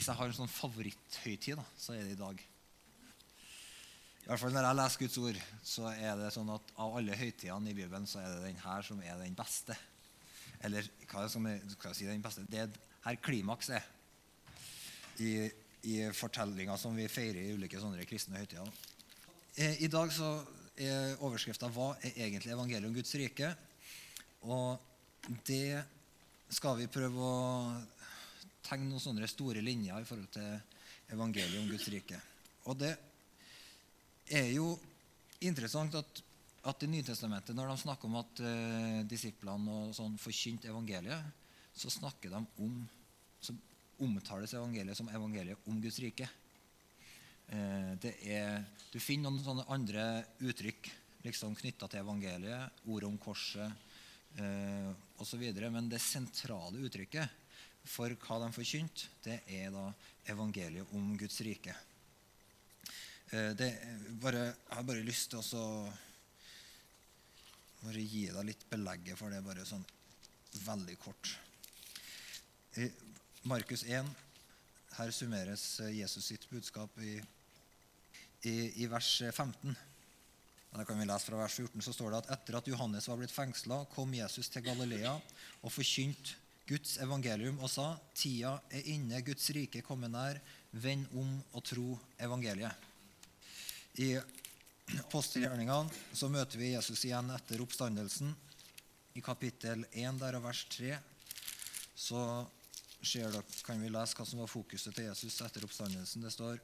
Hvis jeg har en sånn favoritthøytid, da, så er det i dag. I hvert fall Når jeg leser Guds ord, så er det sånn at av alle høytidene i Bibelen, så er det den her som er den beste. Eller hva er det som er, skal jeg si den beste? Det er her klimaks er i, i fortellinga som vi feirer i ulike sånne kristne høytider. Eh, I dag så er overskrifta 'Hva er egentlig evangeliet om Guds rike?' Og det skal vi prøve å tegne noen sånne store linjer i forhold til evangeliet om Guds rike. Og det er jo interessant at, at i Nytestamentet, når de snakker om at eh, disiplene og sånn forkynte evangeliet, så snakker de om så omtales evangeliet som evangeliet om Guds rike. Eh, det er, du finner noen sånne andre uttrykk liksom knytta til evangeliet, ordet om korset eh, osv. Men det sentrale uttrykket for hva de forkynte, det er da evangeliet om Guds rike. Eh, det bare, jeg har bare lyst til å bare gi deg litt belegget for det, bare sånn veldig kort. Markus 1 her summeres Jesus sitt budskap i, i, i vers 15. Da kan vi lese fra vers 14, så står det at etter at Johannes var blitt fengsla, kom Jesus til Galilea og forkynte Guds evangelium og sa:" Tida er inne, Guds rike kommer nær. Vend om og tro evangeliet. I apostelgjerningene så møter vi Jesus igjen etter oppstandelsen. I kapittel 1 der og vers 3 så dere, kan vi lese hva som var fokuset til Jesus etter oppstandelsen. Det står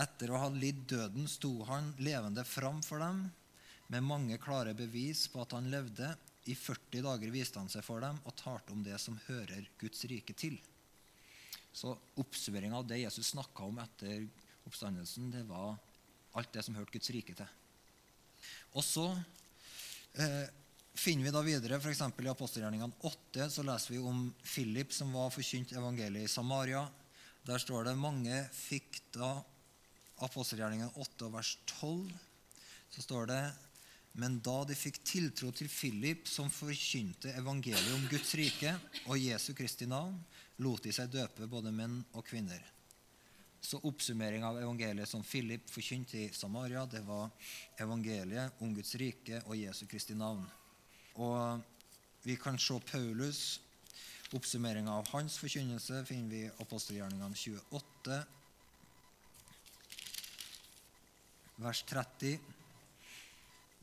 etter å ha lidd døden sto han levende fram for dem med mange klare bevis på at han levde. I 40 dager viste han seg for dem og talte om det som hører Guds rike til. Så Oppsummeringa av det Jesus snakka om etter oppstandelsen, det var alt det som hørte Guds rike til. Og så eh, finner vi da videre, f.eks. i apostelgjerningene 8 så leser vi om Philip som var forkynt evangeliet i Samaria. Der står det mange fikk da apostelgjerningene 8 vers 12. Så står det men da de fikk tiltro til Philip, som forkynte evangeliet om Guds rike og Jesu Kristi navn, lot de seg døpe, både menn og kvinner. Så oppsummering av evangeliet som Philip forkynte i Samaria, det var evangeliet om Guds rike og Jesu Kristi navn. Og vi kan se Paulus. Oppsummeringa av hans forkynnelse finner vi i apostelgjerningene 28, vers 30.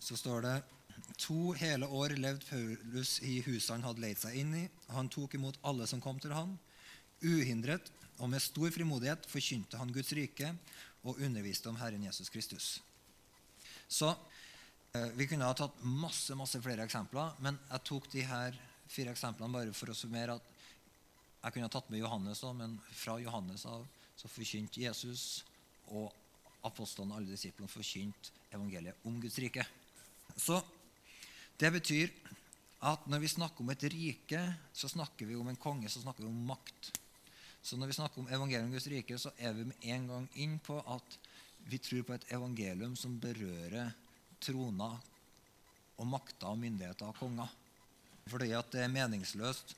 Så står det To hele år levde Paulus i huset han hadde leid seg inn i. Han tok imot alle som kom til ham. Uhindret og med stor frimodighet forkynte han Guds rike og underviste om Herren Jesus Kristus. Så Eh, vi kunne ha tatt masse masse flere eksempler, men jeg tok de her fire eksemplene bare for å summere at jeg kunne ha tatt med Johannes òg, men fra Johannes av så forkynte Jesus og apostlene alle disiplene forkynte evangeliet om Guds rike. Så det betyr at når vi snakker om et rike, så snakker vi om en konge, så snakker vi om makt. Så når vi snakker om evangeliet om Guds rike, så er vi med en gang inn på at vi tror på et evangelium som berører troner og makter og myndigheter og konger. Fordi at det er meningsløst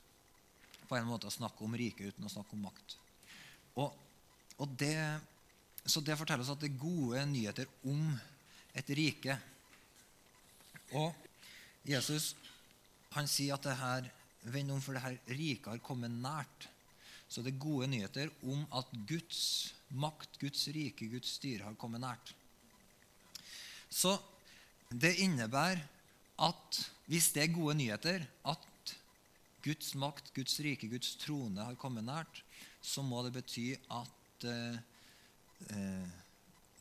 på en måte å snakke om riket uten å snakke om makt. Og, og det, så det forteller oss at det er gode nyheter om et rike. Og Jesus han sier at det her, vend om, for det her riket har kommet nært. Så det er gode nyheter om at Guds makt, Guds rike, Guds styre har kommet nært. Så det innebærer at hvis det er gode nyheter, at Guds makt, Guds rike, Guds trone har kommet nært, så må det bety at eh, eh,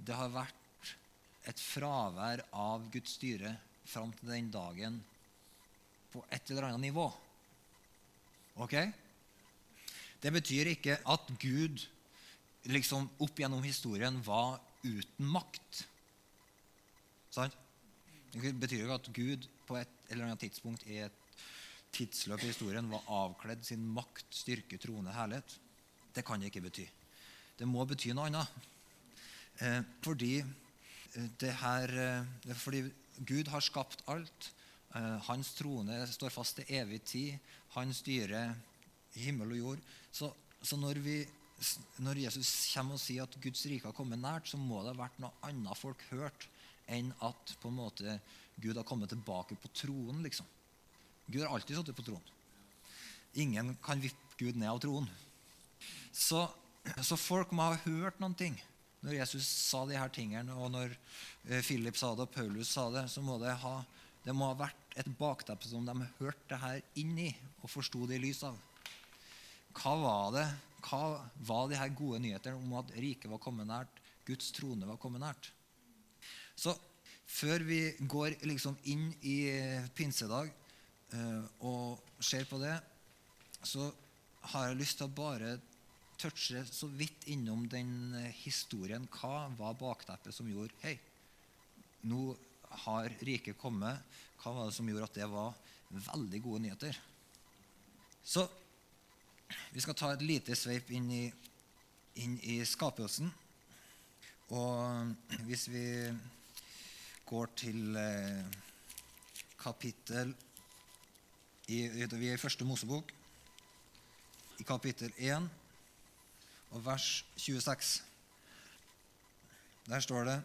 det har vært et fravær av Guds styre fram til den dagen på et eller annet nivå. Ok? Det betyr ikke at Gud liksom opp gjennom historien var uten makt. Sant? Det betyr jo at Gud på et eller annet tidspunkt i et tidsløp i historien var avkledd sin makt, styrke, trone, herlighet. Det kan det ikke bety. Det må bety noe annet. Eh, fordi, eh, det her, eh, fordi Gud har skapt alt. Eh, hans trone står fast til evig tid. Han styrer himmel og jord. Så, så når vi når Jesus kommer og sier at Guds rike har kommet nært, så må det ha vært noe annet folk hørt enn at på en måte Gud har kommet tilbake på tronen. liksom. Gud har alltid sittet på tronen. Ingen kan vippe Gud ned av tronen. Så, så folk må ha hørt noen ting. Når Jesus sa de her tingene, og når eh, Philip sa det, og Paulus sa det, så må det ha, det må ha vært et bakteppe som de hørte det her inn i og forsto det i lys av. Hva var det? Hva var de her gode nyhetene om at riket var kommet nært, Guds trone var kommet nært? Så før vi går liksom inn i pinsedag eh, og ser på det, så har jeg lyst til å bare touche så vidt innom den eh, historien. Hva var bakteppet som gjorde Hei, nå har riket kommet. Hva var det som gjorde at det var veldig gode nyheter? Så vi skal ta et lite sveip inn i, inn i skapelsen. Og hvis vi går til eh, kapittel i, Vi er i første Mosebok, i kapittel 1 og vers 26. Der står det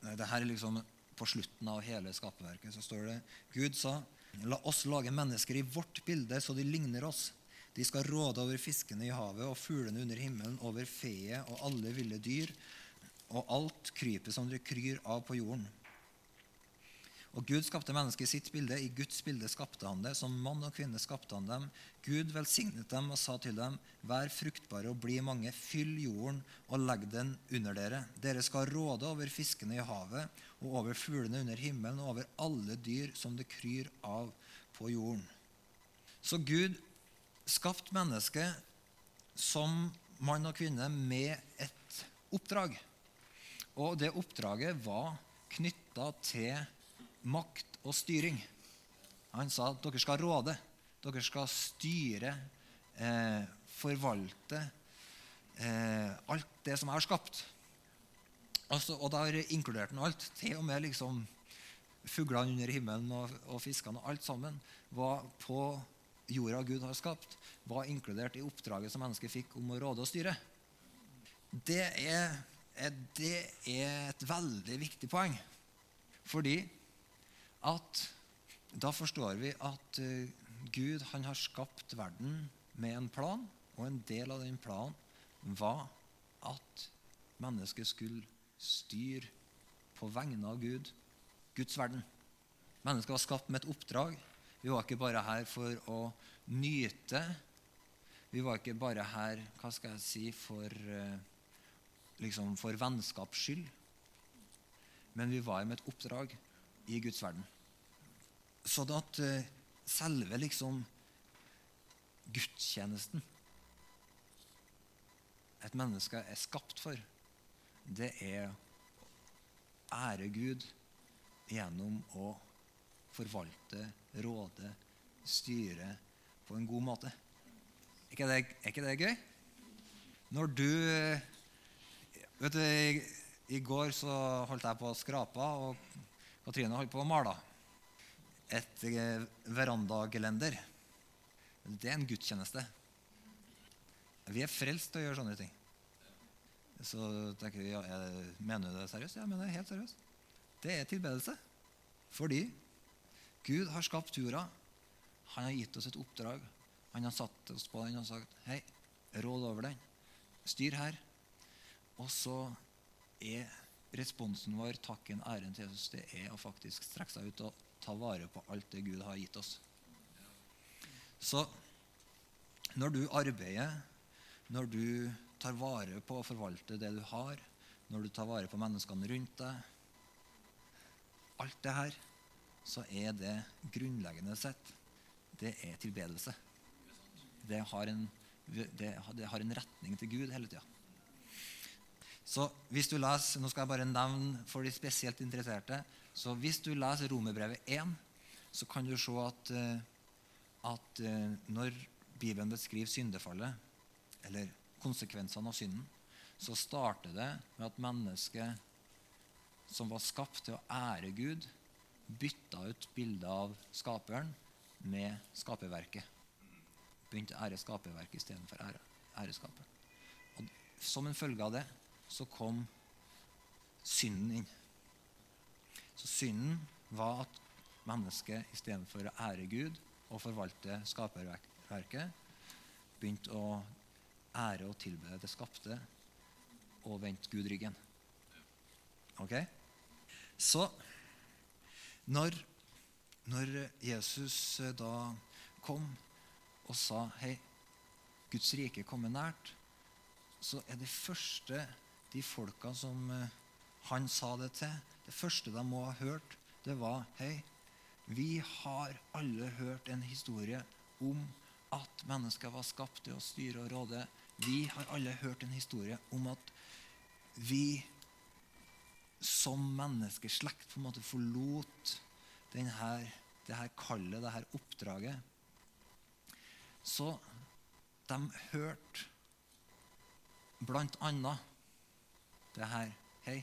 det her er liksom på slutten av hele skaperverket. Så står det Gud sa, la oss lage mennesker i vårt bilde, så de ligner oss. De skal råde over fiskene i havet og fuglene under himmelen, over feet og alle ville dyr, og alt krypet som det kryr av på jorden. Og Gud skapte mennesket i sitt bilde. I Guds bilde skapte han det. Som mann og kvinne skapte han dem. Gud velsignet dem og sa til dem, vær fruktbare og bli mange, fyll jorden og legg den under dere. Dere skal råde over fiskene i havet og over fuglene under himmelen og over alle dyr som det kryr av på jorden. Så Gud skapte mennesket som mann og kvinne med et oppdrag. Og det oppdraget var knytta til makt og styring. Han sa at dere skal råde. Dere skal styre, eh, forvalte eh, alt det som jeg har skapt. Altså, og der inkluderte han alt. Til og med liksom fuglene under himmelen og, og fiskene og alt sammen var på jorda Gud har skapt, var inkludert i oppdraget som mennesket fikk om å råde og styre. Det er, er, det er et veldig viktig poeng. Fordi at da forstår vi at eh, Gud han har skapt verden med en plan, og en del av den planen var at mennesket skulle styre på vegne av Gud, Guds verden. Mennesket var skapt med et oppdrag. Vi var ikke bare her for å nyte. Vi var ikke bare her hva skal jeg si, for, eh, liksom for vennskaps skyld. Men vi var med et oppdrag i Guds verden. Sånn at eh, selve liksom gudstjenesten et menneske er skapt for, det er ære Gud gjennom å forvalte, råde, styre på en god måte. Er ikke det, er ikke det gøy? Når du eh, Vet du, i, i går så holdt jeg på å skrape, og Katrine holdt på å male et eh, verandagelender. Det er en gudstjeneste. Vi er frelst til å gjøre sånne ting. Så tenker vi, ja, Mener du det seriøst? Ja, jeg mener det helt seriøst. Det er tilbedelse. Fordi Gud har skapt jorda. Han har gitt oss et oppdrag. Han har satt oss på den og sagt hei, råd over den. Styr her. Og så er responsen vår, takken, æren til Jesus, det er å faktisk strekke seg ut og ta vare på alt det Gud har gitt oss. Så når du arbeider, når du tar vare på og forvalter det du har, når du tar vare på menneskene rundt deg, alt det her, så er det grunnleggende sett det er tilbedelse. Det har en, det, har en retning til Gud hele tida. Så hvis du leser, Nå skal jeg bare nevne for de spesielt interesserte. så Hvis du leser Romerbrevet 1, så kan du se at, eh, at eh, når Bibelen beskriver syndefallet, eller konsekvensene av synden, så starter det med at mennesket som var skapt til å ære Gud, bytta ut bildet av skaperen med skaperverket. Begynte å ære skaperverket istedenfor ære, æreskapet. Og som en følge av det så kom synden inn. Så synden var at mennesket istedenfor å ære Gud og forvalte skaperverket, begynte å ære og tilbe det skapte og vendte Gud ryggen. Ok? Så når, når Jesus eh, da kom og sa hei, Guds rike kommer nært, så er det første de folka som eh, han sa det til, det første de må ha hørt, det var hei, vi har alle hørt en historie om at mennesker var skapt til å styre og råde. Vi har alle hørt en historie om at vi som menneskeslekt på en måte forlot denne, det her kallet, det her oppdraget. Så de hørte blant annet det her Hei,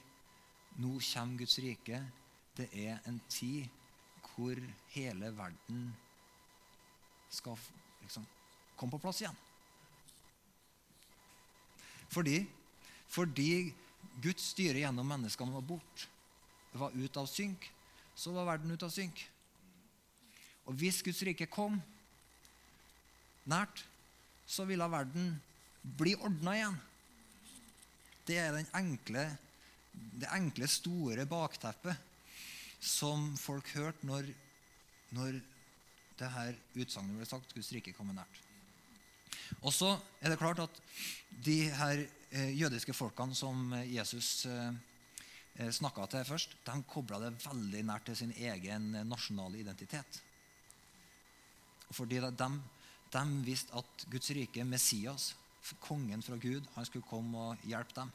nå kommer Guds rike. Det er en tid hvor hele verden skal liksom komme på plass igjen. Fordi, fordi Guds styre gjennom menneskene var bort, var ut av synk, så var verden ut av synk. Og hvis Guds rike kom nært, så ville verden bli ordna igjen. Det er enkle, det enkle, store bakteppet som folk hørte når, når det her utsagnet ble sagt. Guds rike kommer nært. Og så er det klart at de her eh, jødiske folkene som Jesus eh, eh snakka til først, de kobla det veldig nært til sin egen nasjonale identitet. Fordi de, de visste at Guds rike, Messias, kongen fra Gud, han skulle komme og hjelpe dem.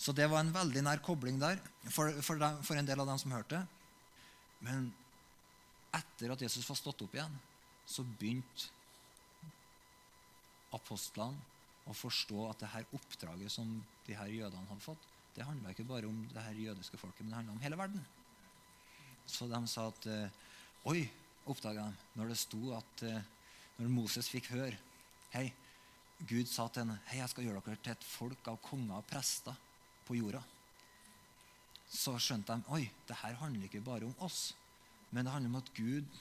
Så det var en veldig nær kobling der for, for, dem, for en del av dem som hørte. Men etter at Jesus var stått opp igjen, så begynte apostlene å forstå at det her oppdraget som de her jødene hadde fått, det handla ikke bare om det her jødiske folket, men det handla om hele verden. Så de sa at eh, Oi, oppdaga de, når det sto at eh, når Moses fikk høre Hei, Gud sa til henne hei, jeg skal gjøre dere til et folk av konger og prester på jorda. Så skjønte de oi, det her handler ikke bare om oss, men det handler om at Gud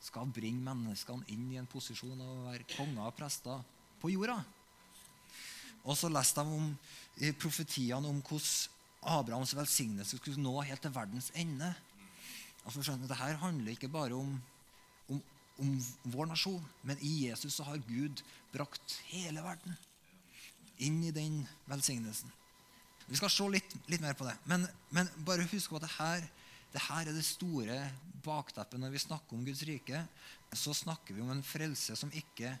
skal bringe menneskene inn i en posisjon av å være konger og prester på jorda. Og så leste de om profetiene om hvordan Abrahams velsignelse skulle nå helt til verdens ende. Og så «Det her handler ikke bare om, om, vår nasjon, men i Jesus så har Gud brakt hele verden inn i den velsignelsen. Vi skal se litt, litt mer på det. Men, men, bare husk at det her, det her er det store bakteppet når vi snakker om Guds rike. Så snakker vi om en frelse som ikke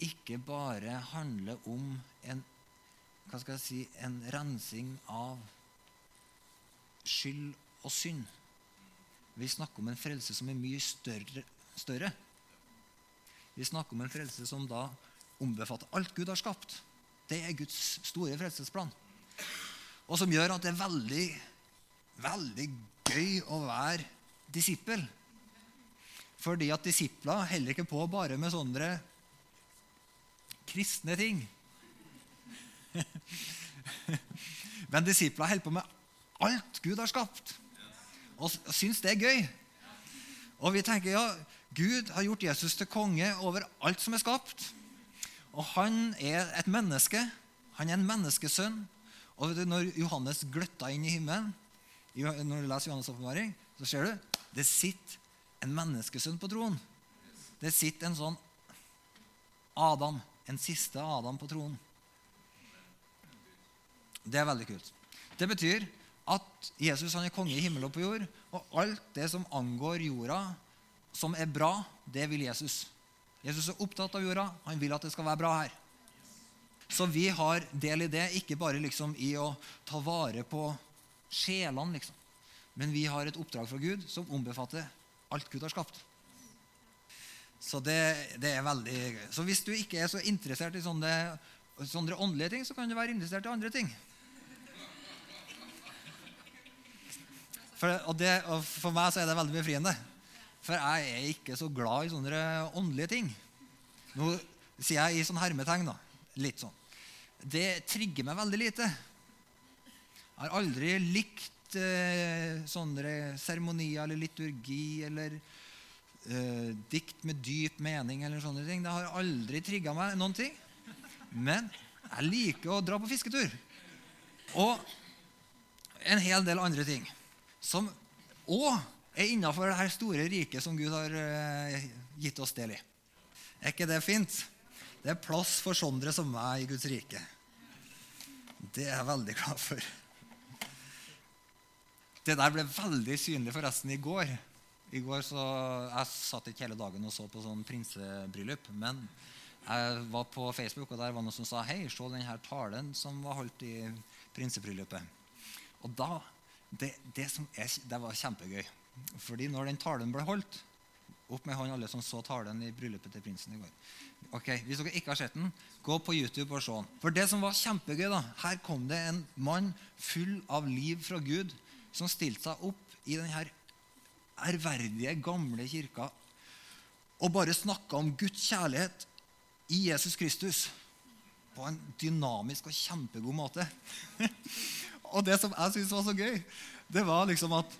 ikke bare handler om en, hva skal jeg si, en rensing av skyld og synd. Vi snakker om en frelse som er mye større. større. Vi snakker om en frelse som da ombefatter alt Gud har skapt. Det er Guds store frelsesplan. Og som gjør at det er veldig, veldig gøy å være disippel. Fordi at disipler heller ikke på bare med sånne kristne ting. Men disipler holder på med alt Gud har skapt, og syns det er gøy. Og vi tenker ja, Gud har gjort Jesus til konge over alt som er skapt. Og han er et menneske. Han er en menneskesønn. Og når Johannes gløtta inn i himmelen, når du leser Johannes' oppbevaring, så ser du det sitter en menneskesønn på troen. Det sitter en sånn Adam en siste Adam på tronen. Det er veldig kult. Det betyr at Jesus han er konge i himmel og på jord. Og alt det som angår jorda, som er bra, det vil Jesus. Jesus er opptatt av jorda. Han vil at det skal være bra her. Så vi har del i det, ikke bare liksom i å ta vare på sjelene, liksom. men vi har et oppdrag fra Gud som ombefatter alt Gud har skapt. Så det, det, er veldig Så hvis du ikke er så interessert i sånne, sånne åndelige ting, så kan du være interessert i andre ting. For, og det, og for meg så er det veldig befriende. For jeg er ikke så glad i sånne åndelige ting. Nå sier jeg i sånn hermetegn, da. litt sånn. Det trigger meg veldig lite. Jeg har aldri likt eh, sånne seremonier eller liturgi eller eh, dikt med dyp mening eller sånne ting. Det har aldri trigga meg noen ting. Men jeg liker å dra på fisketur. Og en hel del andre ting. Som òg er innafor det her store riket som Gud har eh, gitt oss del i. Er ikke det fint? Det er plass for sånne som meg i Guds rike. Det er jeg veldig glad for. Det der ble veldig synlig forresten i går. I går så, Jeg satt ikke hele dagen og så på sånn prinsebryllup. Men jeg var på Facebook, og der var noen som sa hei, se denne talen som var holdt i prinsebryllupet. Og da, det, det, er, det var kjempegøy. Fordi når den talen ble holdt, opp med hånd alle som så talen i bryllupet til prinsen i går. Ok, Hvis dere ikke har sett den, gå på YouTube og se den. For det som var kjempegøy, da, her kom det en mann full av liv fra Gud som stilte seg opp i denne ærverdige, gamle kirka og bare snakka om Guds kjærlighet i Jesus Kristus på en dynamisk og kjempegod måte. og det som jeg syntes var så gøy, det var liksom at,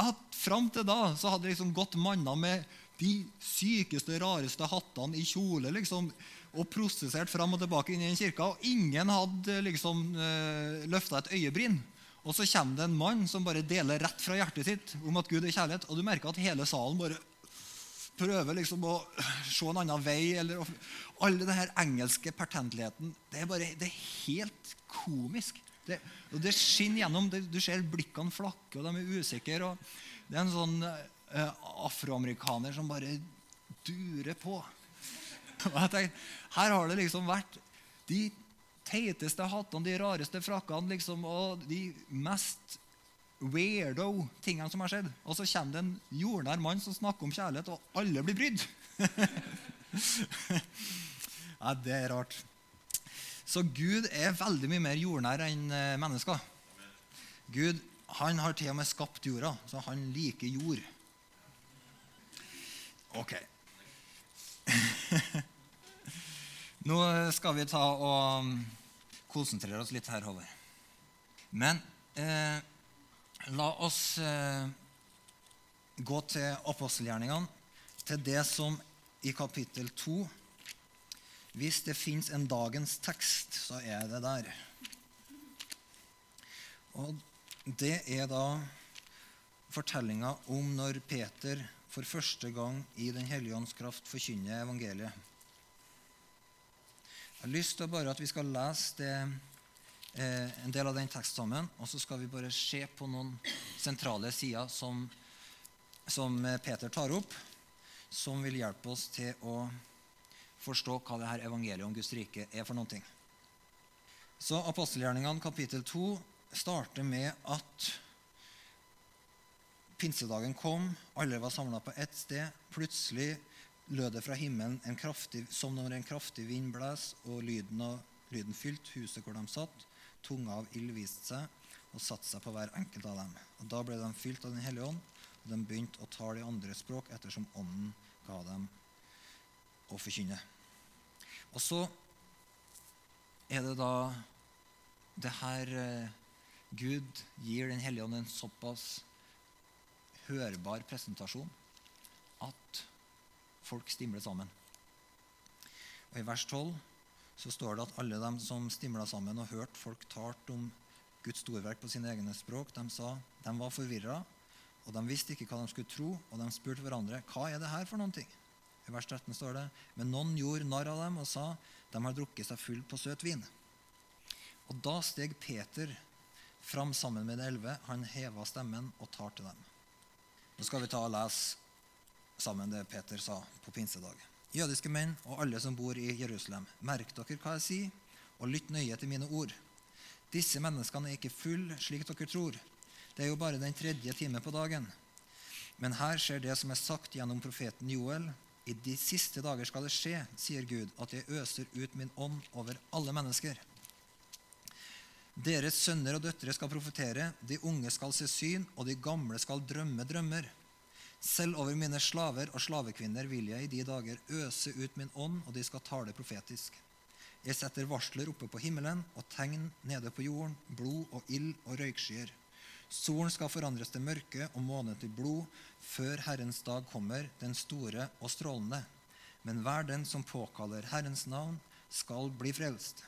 at fram til da så hadde liksom gått manner med de sykeste, rareste hattene i kjole liksom, og prosessert fram og tilbake inn i den kirka. Og ingen hadde liksom eh, løfta et øyebryn. Og så kommer det en mann som bare deler rett fra hjertet sitt om at Gud er kjærlighet. Og du merker at hele salen bare prøver liksom å se en annen vei. eller Alle denne engelske pertentligheten. Det er bare, det er helt komisk. Det, og det skinner gjennom. Det, du ser blikkene flakke, og de er usikre. Det er en sånn eh, afroamerikaner som bare durer på. Og jeg tenker, Her har det liksom vært de teiteste hattene, de rareste frakkene liksom, og de mest weirdo tingene som har skjedd. Og så kommer det en jordnær mann som snakker om kjærlighet, og alle blir brydd. ja, det er rart. Så Gud er veldig mye mer jordnær enn eh, mennesker. Gud han har til og med skapt jorda, så han liker jord. Ok. Nå skal vi ta og um, konsentrere oss litt her, Håvard. Men eh, la oss eh, gå til apostelgjerningene, til det som i kapittel 2 Hvis det fins en dagens tekst, så er det der. Og det er da fortellinga om når Peter for første gang i Den hellige ånds kraft forkynner evangeliet. Jeg har lyst til bare at vi skal lese det, eh, en del av den teksten sammen. Og så skal vi bare se på noen sentrale sider som, som Peter tar opp, som vil hjelpe oss til å forstå hva det her evangeliet om Guds rike er for noe. Så apostelgjerningene kapittel 2 starter med at pinsedagen kom, alle var samla på ett sted. Plutselig lød det fra himmelen en kraftig, som når en kraftig vind blåser, og lyden, av, lyden fylt huset hvor de satt. Tunga av ild viste seg og satte seg på hver enkelt av dem. Og Da ble de fylt av Den hellige ånd, og de begynte å tale i andre språk ettersom ånden ga dem å forkynne. Og så er det da det her eh, Gud gir Den hellige ånd en såpass hørbar presentasjon at folk stimler sammen. Og I vers 12 så står det at alle dem som stimla sammen og hørte folk talt om Guds storverk på sine egne språk, de sa de var forvirra, og de visste ikke hva de skulle tro, og de spurte hverandre hva er det her for noen ting. I vers 13 står det men noen gjorde narr av dem og sa de har drukket seg full på søt vin. Og da steg Peter fram sammen med de elleve. Han heva stemmen og tar til dem. Nå skal vi ta og lese sammen det Peter sa på pinsedag. Jødiske menn og alle som bor i Jerusalem, merk dere hva jeg sier, og lytt nøye til mine ord. Disse menneskene er ikke full slik dere tror. Det er jo bare den tredje time på dagen. Men her skjer det som er sagt gjennom profeten Joel. I de siste dager skal det skje, sier Gud, at jeg øser ut min ånd over alle mennesker. Deres sønner og døtre skal profetere, de unge skal se syn, og de gamle skal drømme drømmer. Selv over mine slaver og slavekvinner vil jeg i de dager øse ut min ånd, og de skal tale profetisk. Jeg setter varsler oppe på himmelen og tegn nede på jorden, blod og ild og røykskyer. Solen skal forandres til mørke og månen til blod før Herrens dag kommer, den store og strålende. Men hver den som påkaller Herrens navn, skal bli frelst.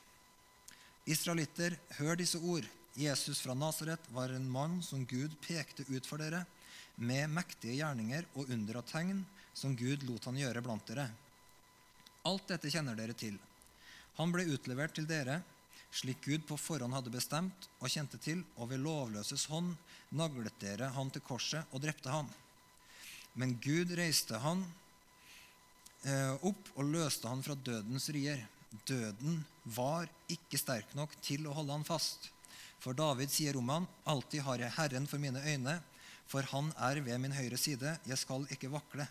Israelitter, hør disse ord. Jesus fra Nasaret var en mann som Gud pekte ut for dere, med mektige gjerninger og under og tegn som Gud lot han gjøre blant dere. Alt dette kjenner dere til. Han ble utlevert til dere slik Gud på forhånd hadde bestemt og kjente til, og ved lovløses hånd naglet dere han til korset og drepte han. Men Gud reiste han eh, opp og løste han fra dødens rier. Døden var ikke sterk nok til å holde han fast. For David sier om han, alltid har jeg Herren for mine øyne, for han er ved min høyre side, jeg skal ikke vakle.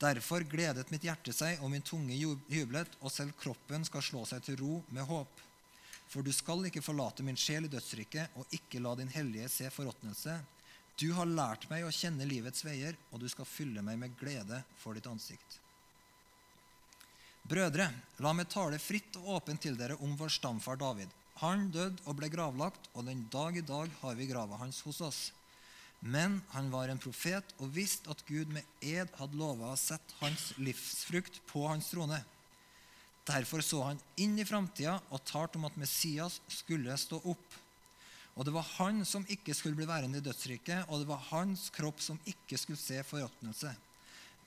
Derfor gledet mitt hjerte seg, og min tunge jublet, og selv kroppen skal slå seg til ro med håp. For du skal ikke forlate min sjel i dødsriket, og ikke la din hellige se forråtnelse. Du har lært meg å kjenne livets veier, og du skal fylle meg med glede for ditt ansikt. Brødre, la meg tale fritt og åpent til dere om vår stamfar David. Han døde og ble gravlagt, og den dag i dag har vi grava hans hos oss. Men han var en profet og visste at Gud med ed hadde lova å sette hans livsfrukt på hans trone. Derfor så han inn i framtida og talte om at Messias skulle stå opp. Og det var han som ikke skulle bli værende i dødsriket, og det var hans kropp som ikke skulle se forråtnelse.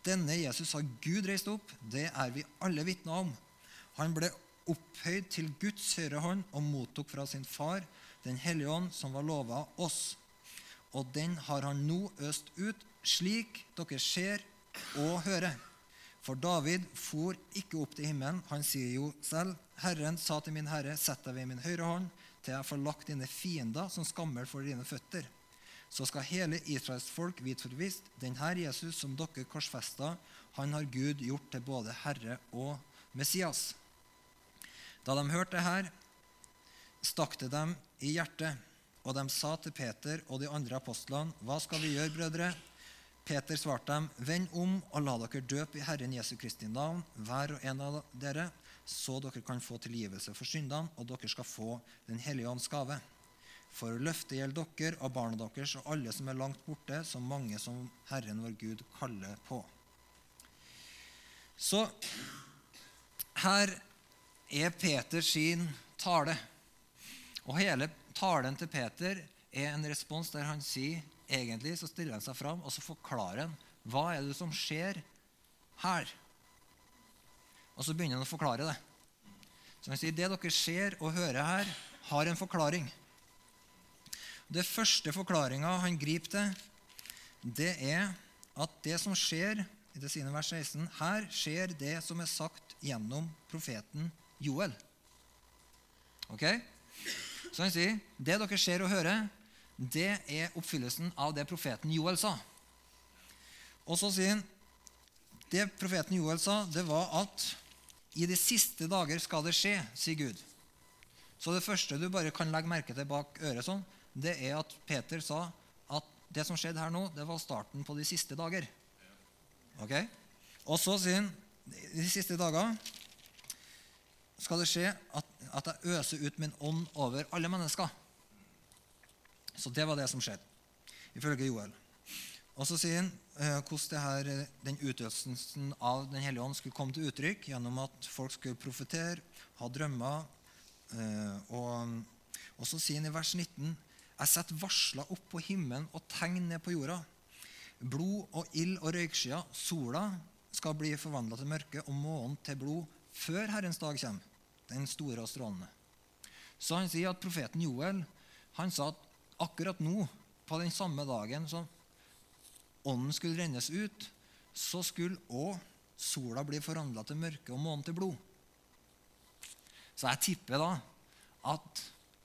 Denne Jesus har Gud reist opp, det er vi alle vitner om. Han ble opphøyd til Guds høyre hånd og mottok fra sin far Den hellige ånd, som var lova oss og den har han nå øst ut, slik dere ser og hører. For David for ikke opp til himmelen. Han sier jo selv, Herren sa til min herre, sett deg ved min høyre hånd, til jeg får lagt dine fiender som skammel for dine føtter. Så skal hele Israels folk vite forvisst, den her Jesus som dere korsfesta, han har Gud gjort til både Herre og Messias. Da de hørte det her, stakk det dem i hjertet og de sa til Peter og de andre apostlene, 'Hva skal vi gjøre, brødre?' Peter svarte dem, 'Vend om og la dere døpe i Herren Jesu Kristi navn, hver og en av dere, så dere kan få tilgivelse for syndene, og dere skal få Den hellige ånds gave.' For løftet gjelder dere og barna deres og alle som er langt borte, så mange som Herren vår Gud kaller på. Så her er Peter sin tale. Og hele talen til Peter er en respons der han sier egentlig så stiller han seg fram og så forklarer han hva er det som skjer her. Og så begynner han å forklare det. Så han sier det dere ser og hører her, har en forklaring. Det første forklaringa han griper til, det er at det som skjer i det sine vers 16, her skjer det som er sagt gjennom profeten Joel. Ok? Så han sier det dere ser og hører, det er oppfyllelsen av det profeten Joel sa. Og så sier han det profeten Joel sa, det var at i de siste dager skal det skje, sier Gud. Så det første du bare kan legge merke til bak øret, sånn, det er at Peter sa at det som skjedde her nå, det var starten på de siste dager. Ok? Og så sier han de siste dager skal det skje at, at jeg øser ut min ånd over alle mennesker. Så det var det som skjedde, ifølge Joel. Og så sier han eh, hvordan her, den utøvelsen av Den hellige ånd skulle komme til uttrykk gjennom at folk skulle profetere, ha drømmer. Eh, og, og, så sier han i vers 19.: Jeg setter varsler opp på himmelen og tegn ned på jorda. Blod og ild og røykskyer. Sola skal bli forvandla til mørke og månen til blod før Herrens dag kommer den store og strålende. Så han sier at profeten Joel han sa at akkurat nå, på den samme dagen som ånden skulle rennes ut, så skulle òg sola bli forandra til mørke og månen til blod. Så jeg tipper da at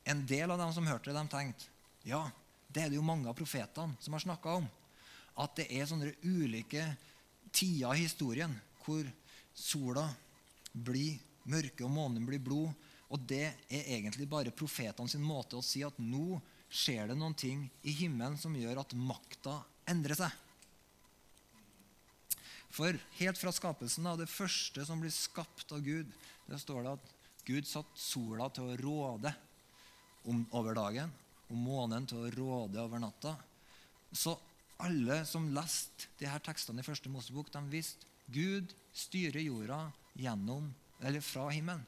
en del av dem som hørte det, de tenkte ja, det er det jo mange av profetene som har snakka om. At det er sånne ulike tider i historien hvor sola blir mørke og månen blir blod. Og det er egentlig bare profetene sin måte å si at nå skjer det noen ting i himmelen som gjør at makta endrer seg. For helt fra skapelsen av det første som blir skapt av Gud, det står det at Gud satte sola til å råde om, over dagen og månen til å råde over natta. Så alle som leste de her tekstene i første Mosebok, de visste Gud styrer jorda gjennom, eller fra himmelen.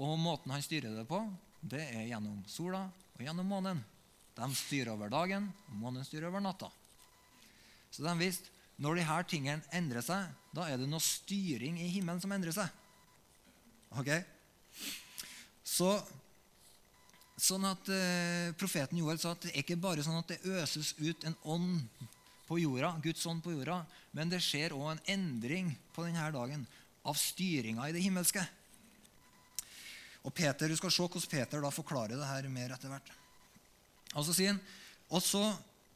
Og måten han styrer det på, det er gjennom sola og gjennom månen. De styrer over dagen, og månen styrer over natta. Så de visste når her tingene endrer seg, da er det noe styring i himmelen som endrer seg. Ok? Så, sånn at eh, Profeten Joel sa at det er ikke bare sånn at det øses ut en ånd på jorda, Guds ånd på jorda, men det skjer òg en endring på denne dagen av styringa i det himmelske. Og Peter, Du skal se hvordan Peter da forklarer det her mer etter hvert. Og så sier han, og, så,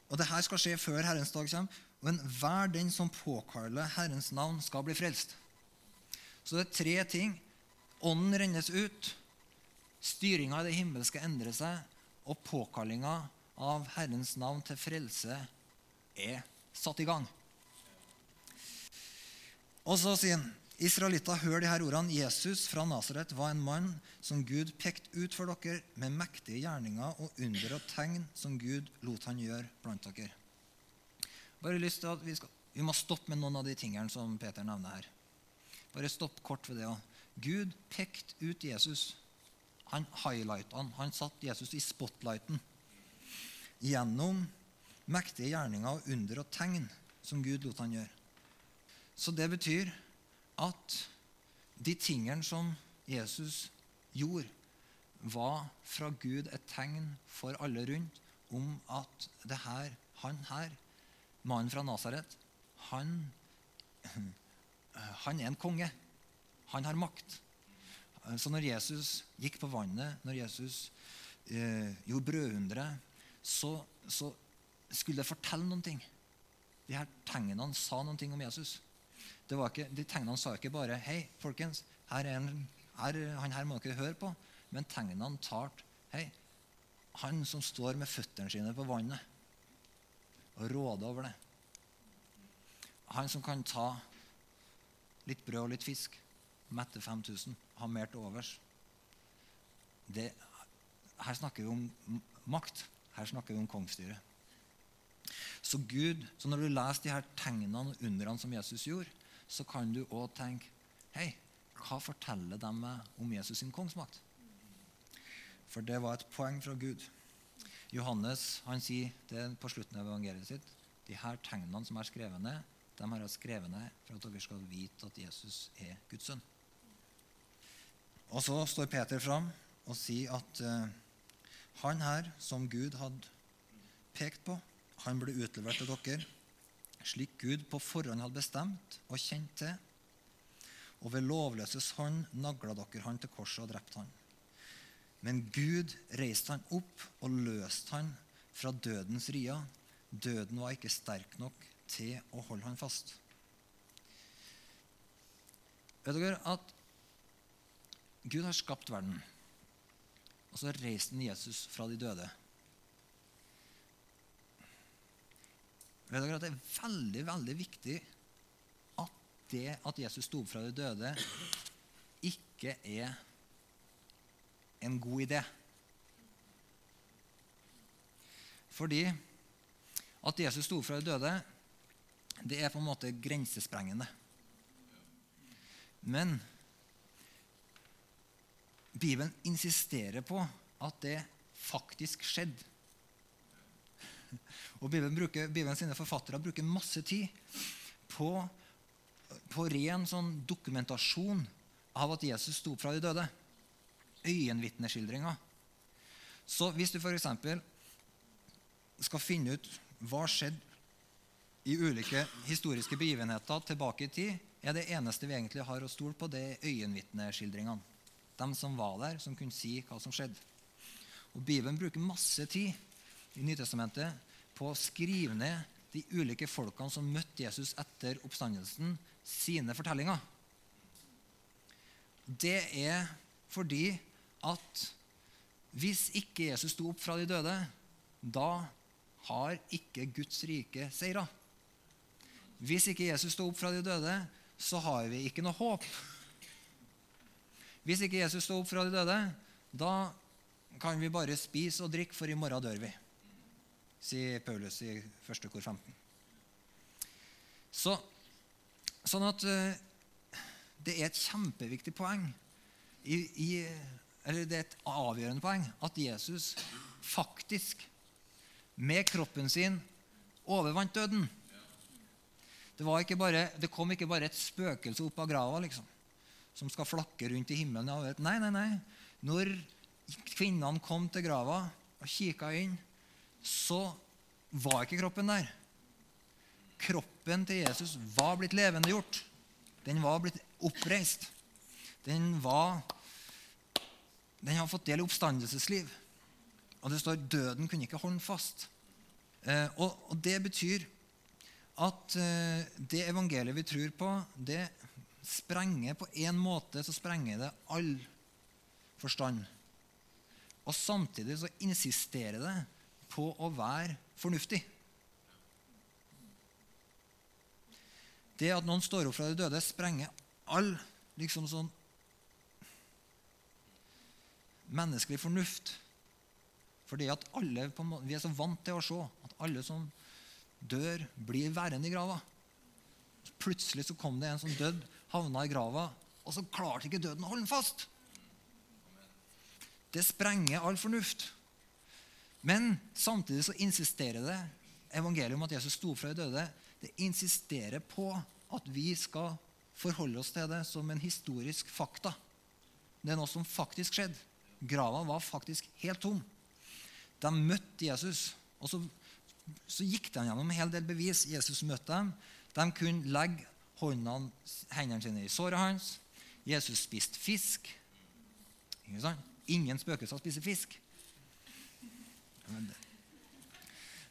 og det her skal skje før Herrens dag kommer, men hver den som påkaller Herrens navn, skal bli frelst. Så det er tre ting. Ånden rennes ut, styringa i det himmelske endrer seg, og påkallinga av Herrens navn til frelse er satt i gang. Og så sier han Israelitter, hør de her ordene. Jesus fra Nasaret var en mann som Gud pekte ut for dere med mektige gjerninger og under og tegn som Gud lot han gjøre blant dere. Bare lyst til at Vi, skal, vi må stoppe med noen av de tingene som Peter nevner her. Bare stopp kort ved det òg. Gud pekte ut Jesus. Han highlighta han. Han satte Jesus i spotlighten gjennom mektige gjerninger og under og tegn som Gud lot han gjøre. Så det betyr at de tingene som Jesus gjorde, var fra Gud et tegn for alle rundt om at det her, han her, mannen fra Nasaret, han, han er en konge. Han har makt. Så når Jesus gikk på vannet, når Jesus eh, gjorde brødhundre, så, så, skulle det fortelle noen ting. De her tegnene sa noen ting om Jesus. Ikke, de tegnene sa ikke bare 'Hei, folkens, her er en, her, han her må dere høre på'. Men tegnene talte 'Hei, han som står med føttene sine på vannet og råder over det'. Han som kan ta litt brød og litt fisk, mette 5000, ha mer til overs. Det, her snakker vi om makt. Her snakker vi om kongsstyret. Så Gud, så når du leser de her tegnene og underne som Jesus gjorde, så kan du òg tenke Hei, hva forteller de meg om Jesus sin kongsmakt? For det var et poeng fra Gud. Johannes han sier det på slutten av evangeliet sitt. De her tegnene som er skrevet ned, de har jeg skrevet ned for at dere skal vite at Jesus er Guds sønn. Og så står Peter fram og sier at uh, han her, som Gud hadde pekt på, han ble utlevert til dere slik Gud på forhånd hadde bestemt og kjent til. Og ved lovløses hånd nagla dere han til korset og drepte han. Men Gud reiste han opp og løste han fra dødens ria. Døden var ikke sterk nok til å holde han fast. Vet dere at Gud har skapt verden, og så reiste han Jesus fra de døde. Vet dere at Det er veldig veldig viktig at det at Jesus sto opp fra de døde, ikke er en god idé. Fordi at Jesus sto opp fra de døde, det er på en måte grensesprengende. Men Bibelen insisterer på at det faktisk skjedde. Og Bibelen bruker, Bibelen sine forfattere bruker masse tid på, på ren sånn dokumentasjon av at Jesus sto opp fra de døde. Øyenvitneskildringer. Så hvis du f.eks. skal finne ut hva skjedde i ulike historiske begivenheter tilbake i tid, er det eneste vi egentlig har å stole på, det er øyenvitneskildringene. De som var der, som kunne si hva som skjedde. Og Bibelen bruker masse tid i Nytestamentet på å skrive ned de ulike folkene som møtte Jesus etter oppstandelsen, sine fortellinger. Det er fordi at hvis ikke Jesus sto opp fra de døde, da har ikke Guds rike seira. Hvis ikke Jesus sto opp fra de døde, så har vi ikke noe håp. Hvis ikke Jesus sto opp fra de døde, da kan vi bare spise og drikke, for i morgen dør vi, sier Paulus i 1. kor 15. Så, sånn at uh, det er et kjempeviktig poeng, i, i, eller det er et avgjørende poeng, at Jesus faktisk med kroppen sin overvant døden. Det, bare, det, kom ikke bare et spøkelse opp av grava liksom, som skal flakke rundt i himmelen. Nei, nei, nei. Når kvinnene kom til grava og kikka inn, så var ikke kroppen der. Kroppen til Jesus var blitt levendegjort. Den var blitt oppreist. Den var Den har fått del i oppstandelsesliv. Og det står døden kunne ikke holde fast. Eh, og, og det betyr at eh, det evangeliet vi tror på, det sprenger på en måte så sprenger det all forstand. Og samtidig så insisterer det på å være fornuftig. Det at noen står opp fra de døde, sprenger all liksom sånn menneskelig fornuft. Fordi at alle, Vi er så vant til å se at alle som dør, blir værende i grava. Plutselig så kom det en som døde, havna i grava, og så klarte ikke døden å holde den fast. Det sprenger all fornuft. Men samtidig så insisterer det evangeliet om at Jesus sto fra de døde. Det insisterer på at vi skal forholde oss til det som en historisk fakta. Det er noe som faktisk skjedde. Grava var faktisk helt tom. De møtte Jesus. og så så gikk de gjennom en hel del bevis. Jesus møtte dem. De kunne legge håndene, hendene sine i såret hans. Jesus spiste fisk. Ingen spøkelser spiser fisk.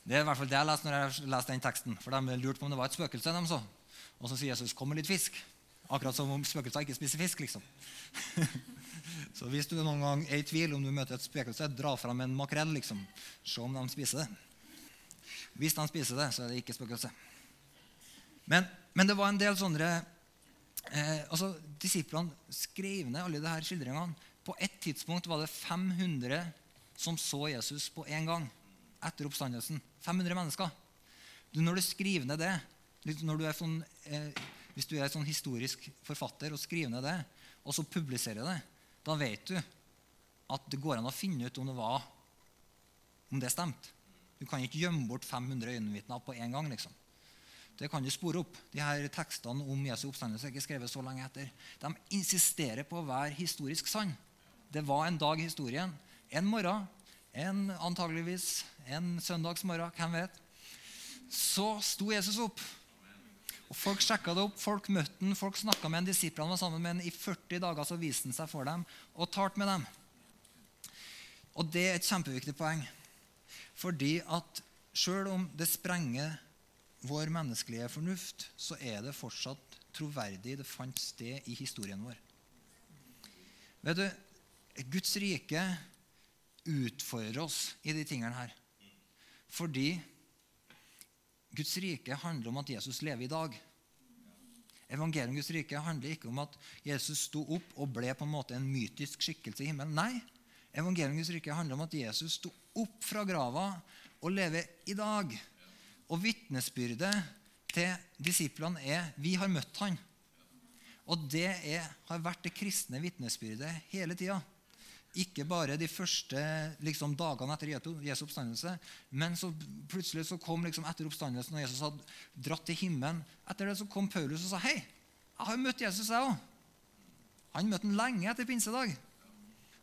Det er i hvert fall det jeg leste når jeg leste den teksten. For de lurte på om det var et spøkelse. de så. Og så sier Jesus 'kom med litt fisk'. Akkurat som om spøkelser ikke spiser fisk. liksom. så hvis du noen gang er i tvil om du møter et spøkelse, dra fram en makrell. liksom. Se om de spiser det. Hvis de spiser det, så er det ikke spøkelse. Men, men det var en del sånne eh, altså Disiplene skrev ned alle disse skildringene. På et tidspunkt var det 500 som så Jesus på én gang etter oppstandelsen. 500 mennesker. Du, når du skriver ned det, du sånn, eh, hvis du er sånn historisk forfatter og skriver ned det, og så publiserer det, da vet du at det går an å finne ut om det var om det stemte. Du kan ikke gjemme bort 500 øyenvitner på en gang. liksom. Det kan du spore opp. De her Tekstene om Jesu oppstandelse er ikke skrevet så lenge etter. De insisterer på å være historisk sann. Det var en dag i historien. En morgen, en antageligvis en søndagsmorgen, hvem vet. Så sto Jesus opp. Og Folk sjekka det opp, folk møtte han, folk snakka med en disiplene var sammen med han. I 40 dager så viste han seg for dem og talte med dem. Og Det er et kjempeviktig poeng. Fordi at sjøl om det sprenger vår menneskelige fornuft, så er det fortsatt troverdig. Det fant sted i historien vår. Vet du, Guds rike utfordrer oss i de tingene her. Fordi Guds rike handler om at Jesus lever i dag. Evangeliet om Guds rike handler ikke om at Jesus sto opp og ble på en måte en mytisk skikkelse i himmelen. Nei, Evangeliets rike handler om at Jesus sto opp fra grava og lever i dag. Og vitnesbyrdet til disiplene er vi har møtt han. Og det er, har vært det kristne vitnesbyrdet hele tida. Ikke bare de første liksom, dagene etter Jesu oppstandelse, men så plutselig så kom liksom, etter oppstandelsen, når Jesus hadde dratt til himmelen Etter det så kom Paulus og sa hei, jeg har møtt Jesus, jeg òg. Han møtte han lenge etter pinsedag.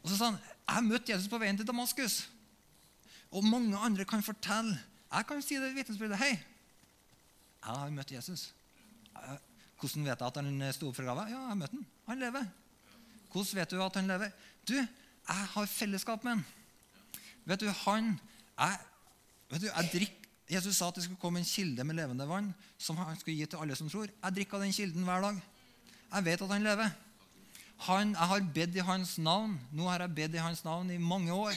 Og så sa han jeg har møtt Jesus på veien til Damaskus. Og mange andre kan fortelle. Jeg kan si det vitnesbyrdet. Hei, jeg har møtt Jesus. Hvordan vet jeg at han sto opp fra grava? Ja, jeg har møtt han. Han lever. Hvordan vet du at han lever? Du, jeg har fellesskap med han. Vet du, han jeg, vet du, jeg drikker, Jesus sa at det skulle komme en kilde med levende vann som han skulle gi til alle som tror. Jeg drikker den kilden hver dag. Jeg vet at han lever. Han, jeg har bedt i hans navn. Nå har jeg bedt i hans navn i mange år.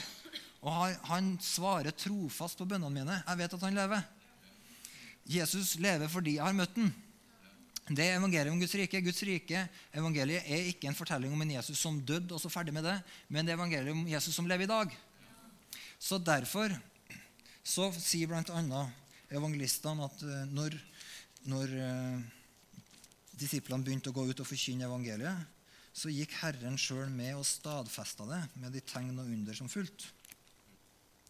Og han, han svarer trofast på bønnene mine. Jeg vet at han lever. Jesus lever fordi jeg har møtt ham. Det er evangeliet om Guds rike. Guds rike, Evangeliet er ikke en fortelling om en Jesus som døde, og så ferdig med det, men det er evangeliet om Jesus som lever i dag. Så Derfor så sier bl.a. evangelistene at eh, når, når eh, disiplene begynte å gå ut og forkynne evangeliet, så gikk Herren sjøl med og stadfesta det med de tegn og under som fulgte.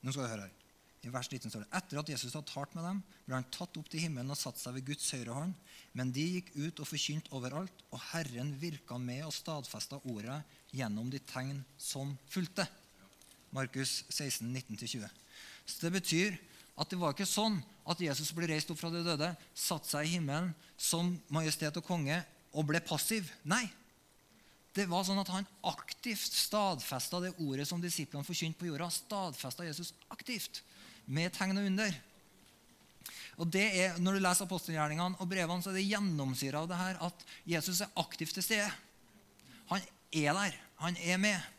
Nå skal du høre her. I vers 19 står det Etter at Jesus hadde talt med dem, ble han tatt opp til himmelen og satt seg ved Guds høyre hånd. Men de gikk ut og forkynte overalt, og Herren virka med og stadfesta ordet gjennom de tegn som fulgte. Markus 16, 19-20. Så det betyr at det var ikke sånn at Jesus ble reist opp fra de døde, satte seg i himmelen som majestet og konge og ble passiv. Nei. Det var sånn at Han aktivt stadfesta det ordet som disiplene forkynte på jorda. Stadfesta Jesus aktivt med tegn og under. Og det er, Når du leser apostelgjerningene og brevene, så er det gjennomsyra av det her at Jesus er aktivt til stede. Han er der. Han er med.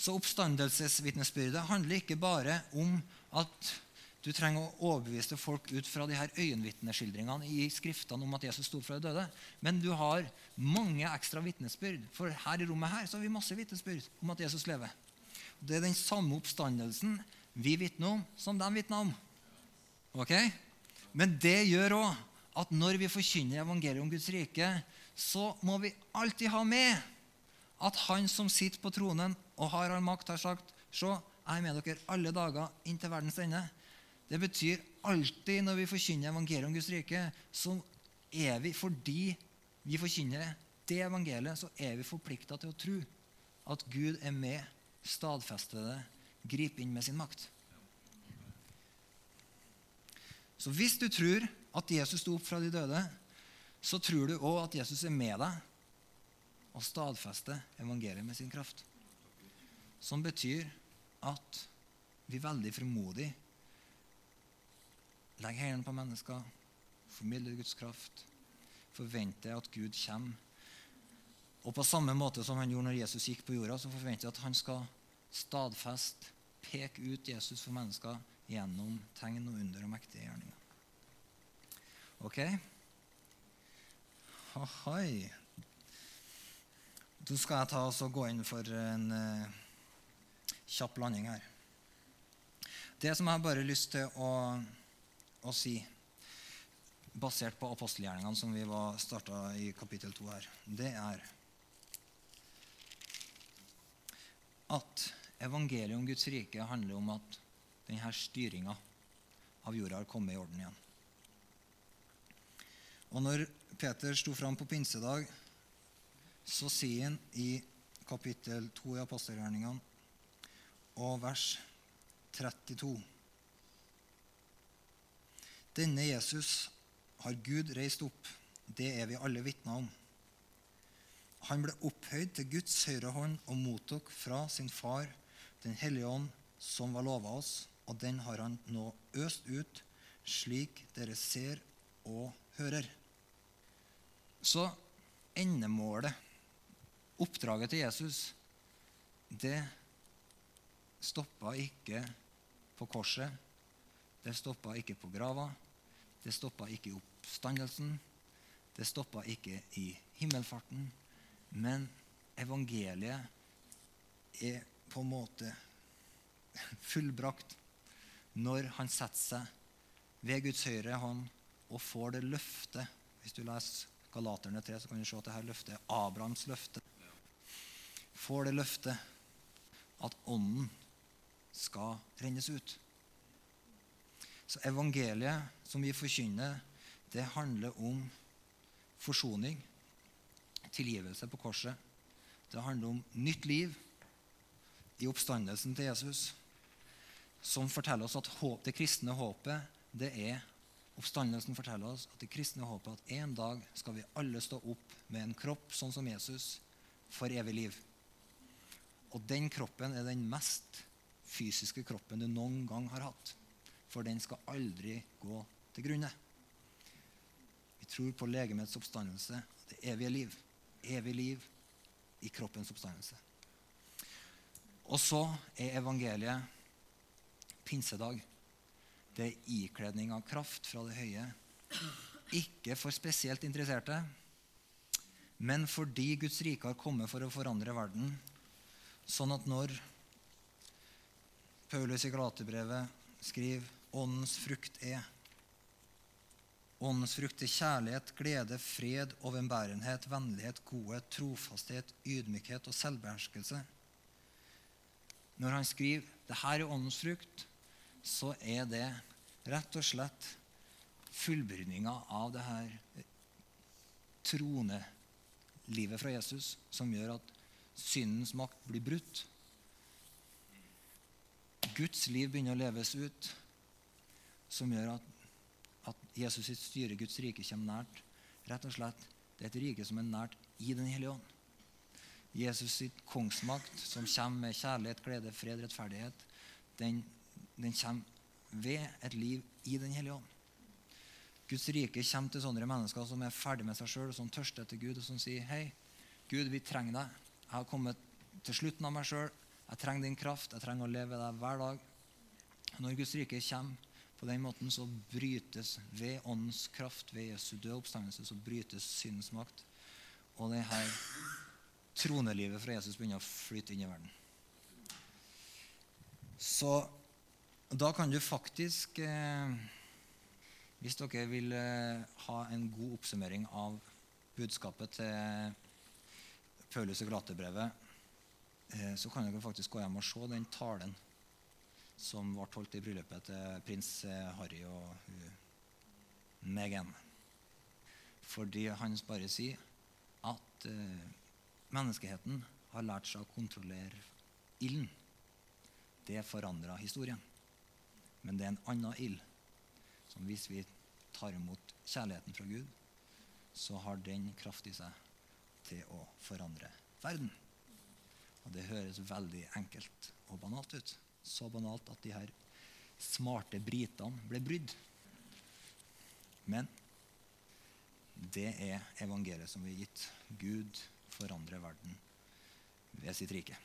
Så oppstandelsesvitnesbyrdet handler ikke bare om at du trenger å overbevise folk ut fra de her øyenvitneskildringene i skriftene om at Jesus sto fra de døde. Men du har mange ekstra vitnesbyrd. For her i rommet her så har vi masse vitnesbyrd om at Jesus lever. Det er den samme oppstandelsen vi vitner om, som de vitner om. Ok? Men det gjør òg at når vi forkynner evangeliet om Guds rike, så må vi alltid ha med at han som sitter på tronen og har all makt, har sagt Se, jeg er med dere alle dager inntil verdens ende. Det betyr alltid når vi forkynner evangeliet om Guds rike, så er vi, fordi vi forkynner det evangeliet, så er vi forplikta til å tro at Gud er med, stadfester det, griper inn med sin makt. Så hvis du tror at Jesus sto opp fra de døde, så tror du òg at Jesus er med deg og stadfester evangeliet med sin kraft. Som betyr at vi veldig frimodig legger hendene på mennesker, formidler Guds kraft, forventer at Gud kommer. Og på samme måte som han gjorde når Jesus gikk på jorda, så forventer jeg at han skal stadfeste, peke ut Jesus for mennesker gjennom tegn og under og mektige gjerninger. Ok? Ahai. Da skal jeg ta oss og gå inn for en uh, kjapp landing her. Det som jeg bare har lyst til å, å si, basert på apostelgjerningene som vi starta i kapittel 2 her, det er at evangeliet om Guds rike handler om at denne styringa av jorda har kommet i orden igjen. Og når Peter sto fram på pinsedag, så sier han i kapittel 2 i apostelgjerningene og vers 32 Denne Jesus har Gud reist opp. Det er vi alle vitner om. Han ble opphøyd til Guds høyre hånd og mottok fra sin far Den hellige ånd, som var lova oss, og den har han nå øst ut, slik dere ser og hører. Så endemålet, oppdraget til Jesus, det stoppa ikke på korset. Det stoppa ikke på grava. Det stoppa ikke i oppstandelsen. Det stoppa ikke i himmelfarten. Men evangeliet er på en måte fullbrakt når han setter seg ved Guds høyre hånd og får det løftet. Hvis du leser Galaterne 3, så kan du se at dette løftet er Abrahams løfte. Får det løftet at ånden skal rennes ut. Så evangeliet som vi forkynner, det handler om forsoning, tilgivelse på korset. Det handler om nytt liv i oppstandelsen til Jesus som forteller oss at håp, det kristne håpet det er Oppstandelsen forteller oss at det kristne håpet at en dag skal vi alle stå opp med en kropp sånn som Jesus for evig liv. Og den kroppen er den mest fysiske kroppen du noen gang har hatt. For den skal aldri gå til grunne. Vi tror på legemets oppstandelse, det evige liv. Evig liv i kroppens oppstandelse. Og så er evangeliet pinsedag. Det er ikledning av kraft fra det høye ikke for spesielt interesserte, men fordi Guds rike har kommet for å forandre verden, sånn at når Paulus i Galaterbrevet skriver 'Åndens frukt er' Åndens frukt er kjærlighet, glede, fred, overbærenhet, vennlighet, godhet, trofasthet, ydmykhet og selvbeherskelse. Når han skriver 'det her er åndens frukt', så er det rett og slett fullbyrninga av det her troende livet fra Jesus som gjør at syndens makt blir brutt. Guds liv begynner å leves ut, som gjør at, at Jesus sitt styre, Guds rike, kommer nært. Rett og slett, Det er et rike som er nært i Den hellige ånd. Jesus sitt kongsmakt, som kommer med kjærlighet, glede, fred, rettferdighet, den, den kommer ved et liv i Den hellige ånd. Guds rike kommer til sånne mennesker som er ferdig med seg sjøl, som tørster etter Gud, og som sier Hei, Gud, vi trenger deg. Jeg har kommet til slutten av meg sjøl. Jeg trenger din kraft. Jeg trenger å leve deg hver dag. Når Guds rike kommer på den måten, så brytes ved åndens kraft, ved Jesu døde oppstandelse, så brytes syndens makt. Og det her tronelivet fra Jesus begynner å flyte inn i verden. Så da kan du faktisk eh, Hvis dere vil eh, ha en god oppsummering av budskapet til Paulus i Galaterbrevet, eh, så kan dere faktisk gå hjem og se den talen som ble holdt i bryllupet til prins eh, Harry og Meghan. Fordi han bare sier at uh, menneskeheten har lært seg å kontrollere ilden. Det forandra historien. Men det er en annen ild som hvis vi tar imot kjærligheten fra Gud, så har den kraft i seg til å forandre verden. Og det høres veldig enkelt og banalt ut så banalt at de her smarte britene ble brydd. Men det er evangeliet som vi har gitt. Gud forandrer verden ved sitt rike.